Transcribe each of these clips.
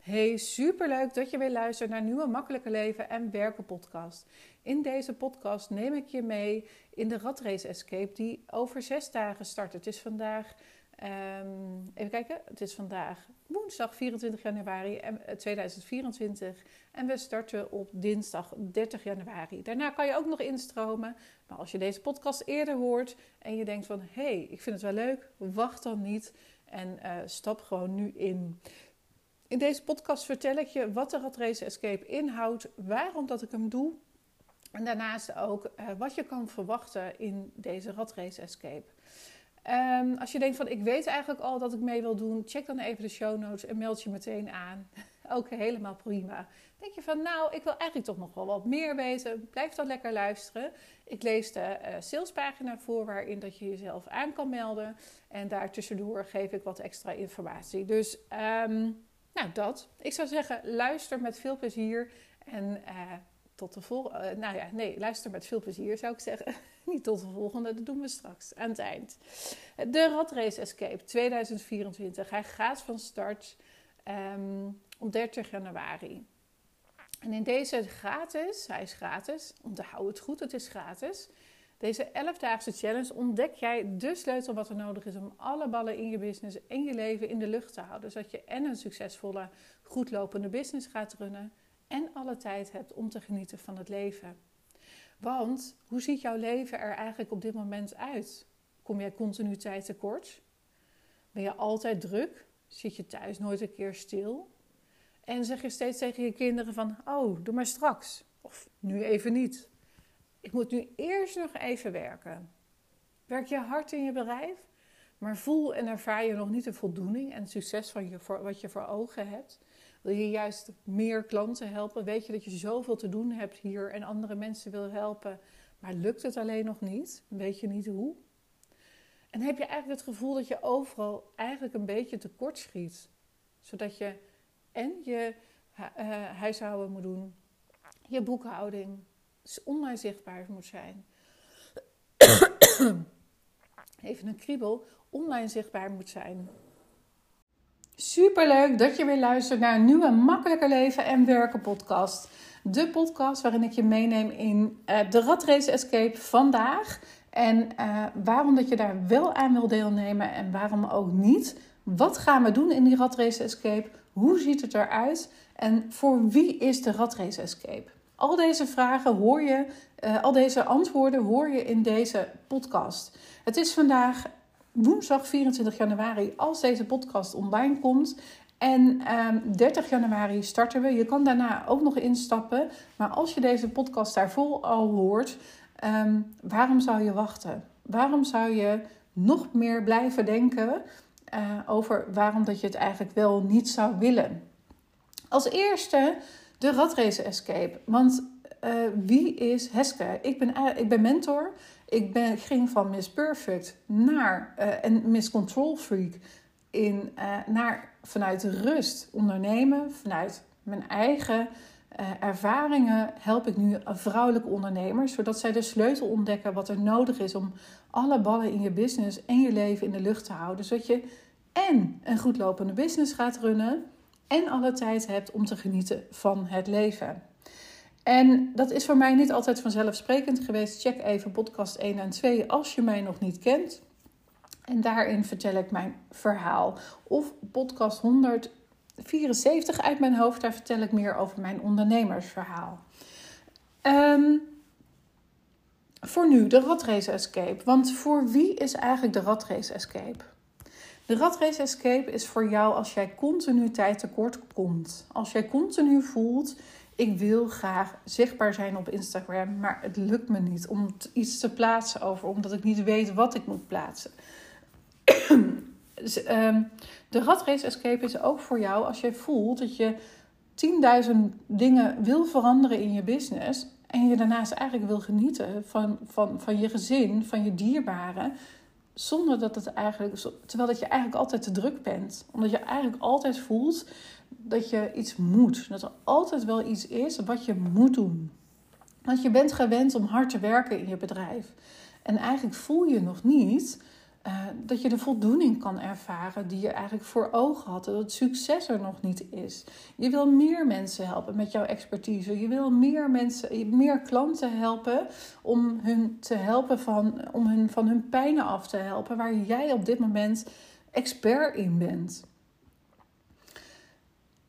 Hey, superleuk dat je weer luistert naar Nieuwe Makkelijke Leven en Werken podcast. In deze podcast neem ik je mee in de Radrace Escape die over zes dagen start. Het is vandaag, um, even kijken, het is vandaag woensdag 24 januari 2024 eh, en we starten op dinsdag 30 januari. Daarna kan je ook nog instromen, maar als je deze podcast eerder hoort en je denkt van hey, ik vind het wel leuk, wacht dan niet en uh, stap gewoon nu in. In deze podcast vertel ik je wat de Radrace Escape inhoudt, waarom dat ik hem doe. En daarnaast ook uh, wat je kan verwachten in deze Radrace Escape. Um, als je denkt van ik weet eigenlijk al dat ik mee wil doen, check dan even de show notes en meld je meteen aan. ook helemaal prima. Denk je van nou, ik wil eigenlijk toch nog wel wat meer weten, blijf dan lekker luisteren. Ik lees de uh, salespagina voor waarin dat je jezelf aan kan melden. En daartussendoor geef ik wat extra informatie. Dus um, nou, dat. Ik zou zeggen, luister met veel plezier. En uh, tot de volgende. Uh, nou ja, nee, luister met veel plezier zou ik zeggen. Niet tot de volgende, dat doen we straks aan het eind. De Radrace Escape 2024. Hij gaat van start um, op 30 januari. En in deze gratis, hij is gratis, onthoud het goed, het is gratis. Deze 11-daagse challenge ontdek jij de sleutel wat er nodig is om alle ballen in je business en je leven in de lucht te houden. Zodat je en een succesvolle, goed lopende business gaat runnen en alle tijd hebt om te genieten van het leven. Want hoe ziet jouw leven er eigenlijk op dit moment uit? Kom jij continu tijd tekort? Ben je altijd druk? Zit je thuis nooit een keer stil? En zeg je steeds tegen je kinderen van, oh, doe maar straks. Of nu even niet. Ik moet nu eerst nog even werken. Werk je hard in je bedrijf, maar voel en ervaar je nog niet de voldoening en het succes van je, wat je voor ogen hebt. Wil je juist meer klanten helpen? Weet je dat je zoveel te doen hebt hier en andere mensen wil helpen, maar lukt het alleen nog niet? Weet je niet hoe? En heb je eigenlijk het gevoel dat je overal eigenlijk een beetje tekort schiet, zodat je en je uh, huishouden moet doen, je boekhouding, online zichtbaar moet zijn. Even een kriebel, online zichtbaar moet zijn. Superleuk dat je weer luistert naar een nieuwe Makkelijker Leven en Werken podcast. De podcast waarin ik je meeneem in uh, de Radrace Escape vandaag. En uh, waarom dat je daar wel aan wil deelnemen en waarom ook niet. Wat gaan we doen in die Radrace Escape? Hoe ziet het eruit? En voor wie is de Radrace Escape? Al deze vragen hoor je, uh, al deze antwoorden hoor je in deze podcast. Het is vandaag woensdag 24 januari als deze podcast online komt. En um, ehm, 30 januari starten we. Je kan daarna ook nog instappen. Maar als je deze podcast daarvoor al hoort, um, waarom zou je wachten? Waarom zou je nog meer blijven denken uh, over waarom dat je het eigenlijk wel niet zou willen? Als eerste de Radrace Escape. Want uh, wie is Heske? Ik ben, ik ben mentor. Ik, ben, ging van Miss Perfect naar uh, en Miss Control Freak in, uh, naar vanuit rust ondernemen, vanuit mijn eigen ervaringen help ik nu vrouwelijke ondernemers, zodat zij de sleutel ontdekken wat er nodig is om alle ballen in je business en je leven in de lucht te houden, zodat je en een goed lopende business gaat runnen en alle tijd hebt om te genieten van het leven. En dat is voor mij niet altijd vanzelfsprekend geweest. Check even podcast 1 en 2 als je mij nog niet kent. En daarin vertel ik mijn verhaal. Of podcast 174 uit mijn hoofd, daar vertel ik meer over mijn ondernemersverhaal. Um, voor nu de Radrace Escape. Want voor wie is eigenlijk de Radrace Escape? De Radrace Escape is voor jou als jij continu tijd tekort komt. Als jij continu voelt, ik wil graag zichtbaar zijn op Instagram, maar het lukt me niet om iets te plaatsen over, omdat ik niet weet wat ik moet plaatsen. dus, um, de Radrace Escape is ook voor jou als jij voelt dat je 10.000 dingen wil veranderen in je business en je daarnaast eigenlijk wil genieten van, van, van je gezin, van je dierbaren zonder dat het eigenlijk, terwijl dat je eigenlijk altijd te druk bent. Omdat je eigenlijk altijd voelt dat je iets moet. Dat er altijd wel iets is wat je moet doen. Want je bent gewend om hard te werken in je bedrijf. En eigenlijk voel je nog niet Uh, dat je de voldoening kan ervaren die je eigenlijk voor ogen had. Dat het succes er nog niet is. Je wil meer mensen helpen met jouw expertise. Je wil meer mensen, meer klanten helpen om hun te helpen van, om hun van hun pijnen af te helpen. Waar jij op dit moment expert in bent.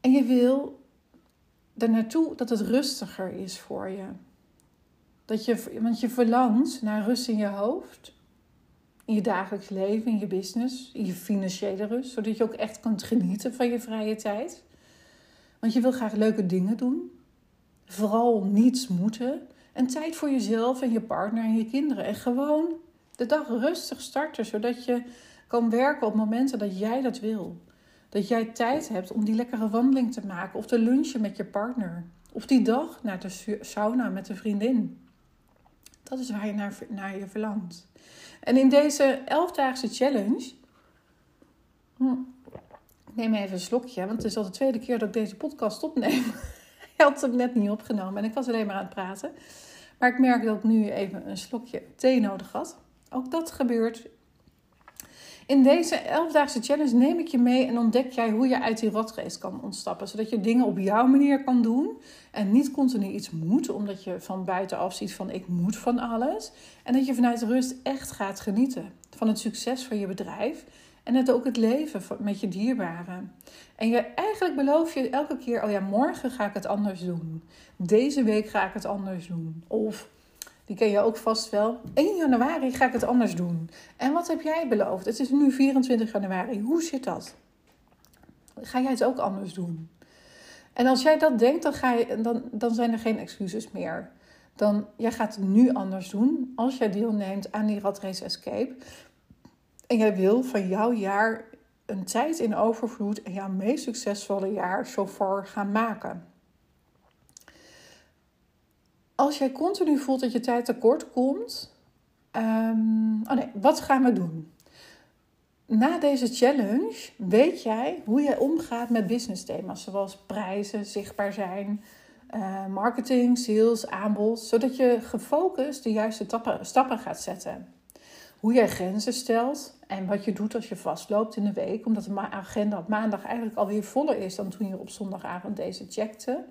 En je wil er naartoe dat het rustiger is voor je. Dat je, want je verlangt naar rust in je hoofd, in je dagelijks leven, in je business, in je financiële rust, zodat je ook echt kunt genieten van je vrije tijd. Want je wil graag leuke dingen doen, vooral niets moeten en tijd voor jezelf en je partner en je kinderen. En gewoon de dag rustig starten, zodat je kan werken op momenten dat jij dat wil. Dat jij tijd hebt om die lekkere wandeling te maken of te lunchen met je partner. Of die dag naar de sauna met een vriendin. Dat is waar je naar, naar je verlangt. En in deze 11-daagse challenge. Hm, ik neem even een slokje, want het is al de tweede keer dat ik deze podcast opneem. Ik had hem net niet opgenomen en ik was alleen maar aan het praten. Maar ik merk dat ik nu even een slokje thee nodig had. Ook dat gebeurt in deze 11-daagse challenge neem ik je mee en ontdek jij hoe je uit die ratrace kan ontstappen. Zodat je dingen op jouw manier kan doen en niet continu iets moet, omdat je van buitenaf ziet van ik moet van alles. En dat je vanuit rust echt gaat genieten van het succes van je bedrijf en het ook het leven met je dierbaren. En je eigenlijk beloof je elke keer, oh ja, morgen ga ik het anders doen. Deze week ga ik het anders doen. Of die ken je ook vast wel. 1 januari ga ik het anders doen. En wat heb jij beloofd? Het is nu 24 januari. Hoe zit dat? Ga jij het ook anders doen? En als jij dat denkt, dan, ga je, dan, dan zijn er geen excuses meer. Dan, jij gaat het nu anders doen als jij deelneemt aan die Race Escape. En jij wil van jouw jaar een tijd in overvloed en jouw meest succesvolle jaar zo far gaan maken als jij continu voelt dat je tijd tekort komt. Um, oh wat gaan we doen? Na deze challenge weet jij hoe je omgaat met business thema's zoals prijzen, zichtbaar zijn, uh, marketing, sales, aanbod, zodat je gefocust de juiste stappen gaat zetten. Hoe jij grenzen stelt en wat je doet als je vastloopt in de week, omdat de agenda op maandag eigenlijk alweer voller is dan toen je op zondagavond deze checkte.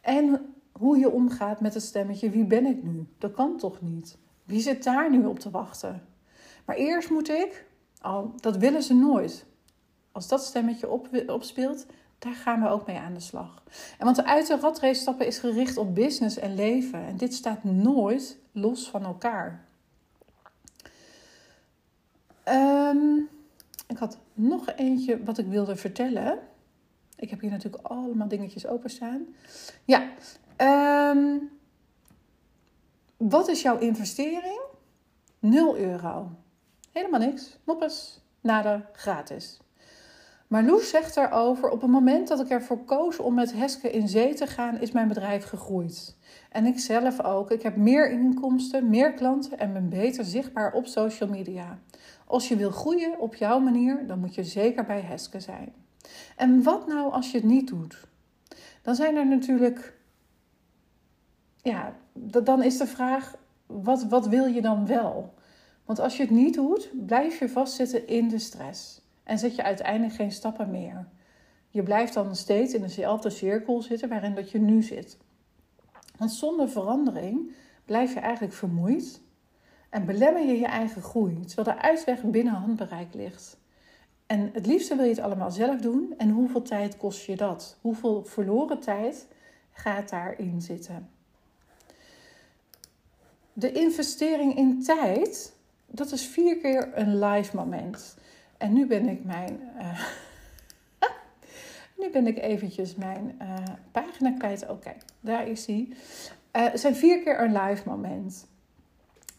En hoe je omgaat met het stemmetje: wie ben ik nu? Dat kan toch niet? Wie zit daar nu op te wachten? Maar eerst moet ik, al dat willen ze nooit. Als dat stemmetje op, opspeelt, daar gaan we ook mee aan de slag. En want de uit de ratrace stappen is gericht op business en leven. En dit staat nooit los van elkaar. Ehm, ik had nog eentje wat ik wilde vertellen. Ik heb hier natuurlijk allemaal dingetjes openstaan. Ja, Um, wat is jouw investering? 0 euro. Helemaal niks. Noppes. Nada. Gratis. Maar Loes zegt daarover: op het moment dat ik ervoor koos om met Heske in zee te gaan, is mijn bedrijf gegroeid. En ik zelf ook. Ik heb meer inkomsten, meer klanten en ben beter zichtbaar op social media. Als je wil groeien op jouw manier, dan moet je zeker bij Heske zijn. En wat nou als je het niet doet? Dan zijn er natuurlijk ja, dan is de vraag, wat, wat wil je dan wel? Want als je het niet doet, blijf je vastzitten in de stress. En zet je uiteindelijk geen stappen meer. Je blijft dan steeds in dezelfde cirkel zitten waarin dat je nu zit. Want zonder verandering blijf je eigenlijk vermoeid en belemmer je je eigen groei, terwijl de uitweg binnen handbereik ligt. En het liefste wil je het allemaal zelf doen. En hoeveel tijd kost je dat? Hoeveel verloren tijd gaat daarin zitten? De investering in tijd, dat is vier keer een live moment. En nu ben ik mijn. Uh, nu ben ik eventjes mijn uh, pagina kwijt. Oké, daar is hij. Uh, het zijn vier keer een live moment.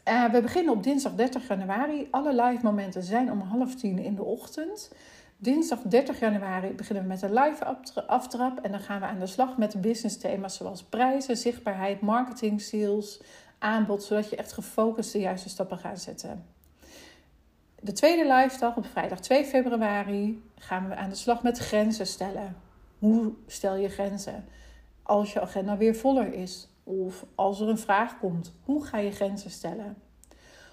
we beginnen op dinsdag 30 januari. Alle live momenten zijn om half tien in de ochtend. Dinsdag 30 januari beginnen we met een live aftrap. En dan gaan we aan de slag met business thema's zoals prijzen, zichtbaarheid, marketing, sales, aanbod, zodat je echt gefocust de juiste stappen gaat zetten. De tweede live dag op vrijdag 2 februari gaan we aan de slag met grenzen stellen. Hoe stel je grenzen? Als je agenda weer voller is of als er een vraag komt, hoe ga je grenzen stellen?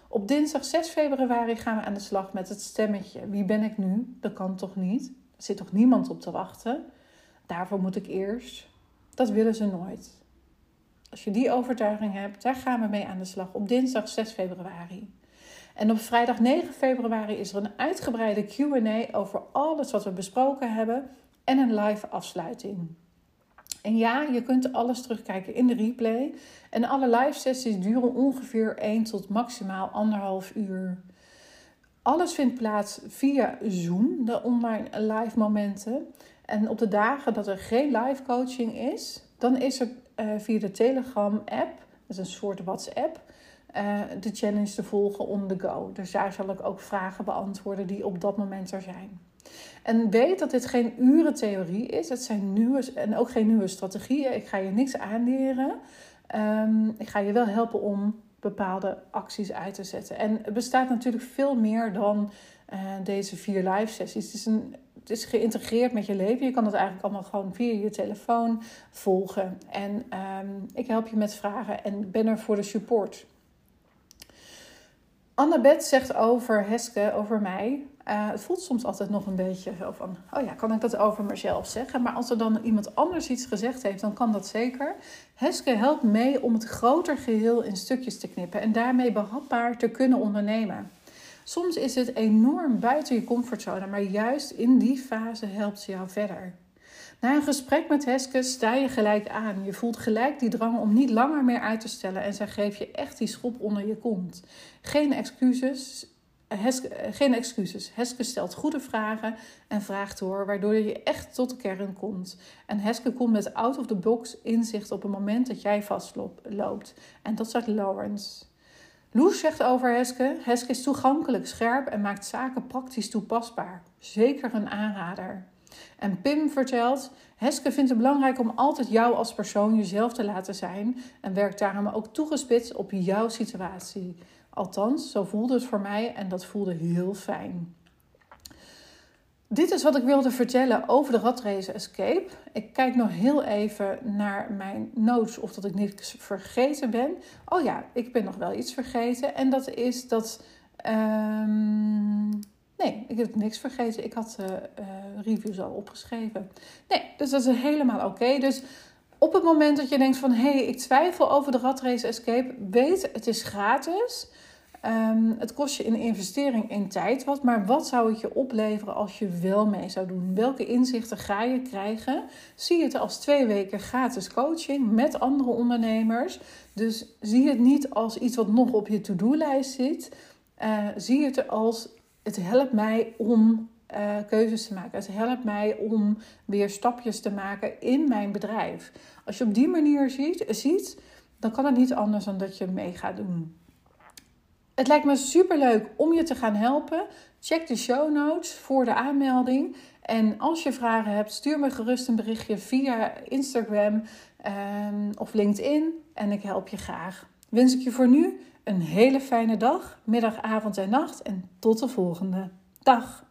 Op dinsdag 6 februari gaan we aan de slag met het stemmetje. Wie ben ik nu? Dat kan toch niet? Er zit toch niemand op te wachten? Daarvoor moet ik eerst. Dat willen ze nooit. Als je die overtuiging hebt, daar gaan we mee aan de slag op dinsdag 6 februari. En op vrijdag 9 februari is er een uitgebreide QA over alles wat we besproken hebben en een live afsluiting. En ja, je kunt alles terugkijken in de replay. En alle live sessies duren ongeveer 1 tot maximaal 1,5 uur. Alles vindt plaats via Zoom, de online live momenten. En op de dagen dat er geen live coaching is, dan is er uh, via de Telegram app, dat is een soort WhatsApp, uh, de challenge te volgen on the go. Dus daar zal ik ook vragen beantwoorden die op dat moment er zijn. En weet dat dit geen urentheorie is. Het zijn nieuwe en ook geen nieuwe strategieën. Ik ga je niks aanleren. Um, ik ga je wel helpen om bepaalde acties uit te zetten. En het bestaat natuurlijk veel meer dan uh, deze vier live sessies. Het is, een, het is geïntegreerd met je leven. Je kan het eigenlijk allemaal gewoon via je telefoon volgen. En um, ik help je met vragen en ben er voor de support. Annabeth zegt over Heske, over mij. Uh, het voelt soms altijd nog een beetje zo van: oh ja, kan ik dat over mezelf zeggen? Maar als er dan iemand anders iets gezegd heeft, dan kan dat zeker. Heske helpt mee om het groter geheel in stukjes te knippen en daarmee behapbaar te kunnen ondernemen. Soms is het enorm buiten je comfortzone, maar juist in die fase helpt ze jou verder. Na een gesprek met Heske sta je gelijk aan. Je voelt gelijk die drang om niet langer meer uit te stellen en zij geeft je echt die schop onder je kont. Geen excuses. Heske, geen excuses. Heske stelt goede vragen en vraagt door, waardoor je echt tot de kern komt. En Heske komt met out-of-the-box inzicht op het moment dat jij vastloopt. En dat zegt Lawrence. Loes zegt over Heske: Heske is toegankelijk, scherp en maakt zaken praktisch toepasbaar. Zeker een aanrader. En Pim vertelt: Heske vindt het belangrijk om altijd jou als persoon jezelf te laten zijn en werkt daarom ook toegespitst op jouw situatie. Althans, zo voelde het voor mij en dat voelde heel fijn. Dit is wat ik wilde vertellen over de Ratrace Escape. Ik kijk nog heel even naar mijn notes of dat ik niks vergeten ben. Oh ja, ik ben nog wel iets vergeten. En dat is dat. Um, nee, ik heb niks vergeten. Ik had uh, uh, reviews al opgeschreven. Nee, dus dat is helemaal oké. Dus op het moment dat je denkt van... hé, hey, ik twijfel over de Ratrace Escape... weet, het is gratis... Um, het kost je een investering in tijd wat, maar wat zou het je opleveren als je wel mee zou doen? Welke inzichten ga je krijgen? Zie het als twee weken gratis coaching met andere ondernemers. Dus zie het niet als iets wat nog op je to-do-lijst zit. Uh, zie het als het helpt mij om uh, keuzes te maken. Het helpt mij om weer stapjes te maken in mijn bedrijf. Als je op die manier ziet, ziet dan kan het niet anders dan dat je mee gaat doen. Het lijkt me super leuk om je te gaan helpen. Check de show notes voor de aanmelding. En als je vragen hebt, stuur me gerust een berichtje via Instagram um, of LinkedIn. En ik help je graag. Wens ik je voor nu een hele fijne dag, middag, avond en nacht. En tot de volgende. Dag!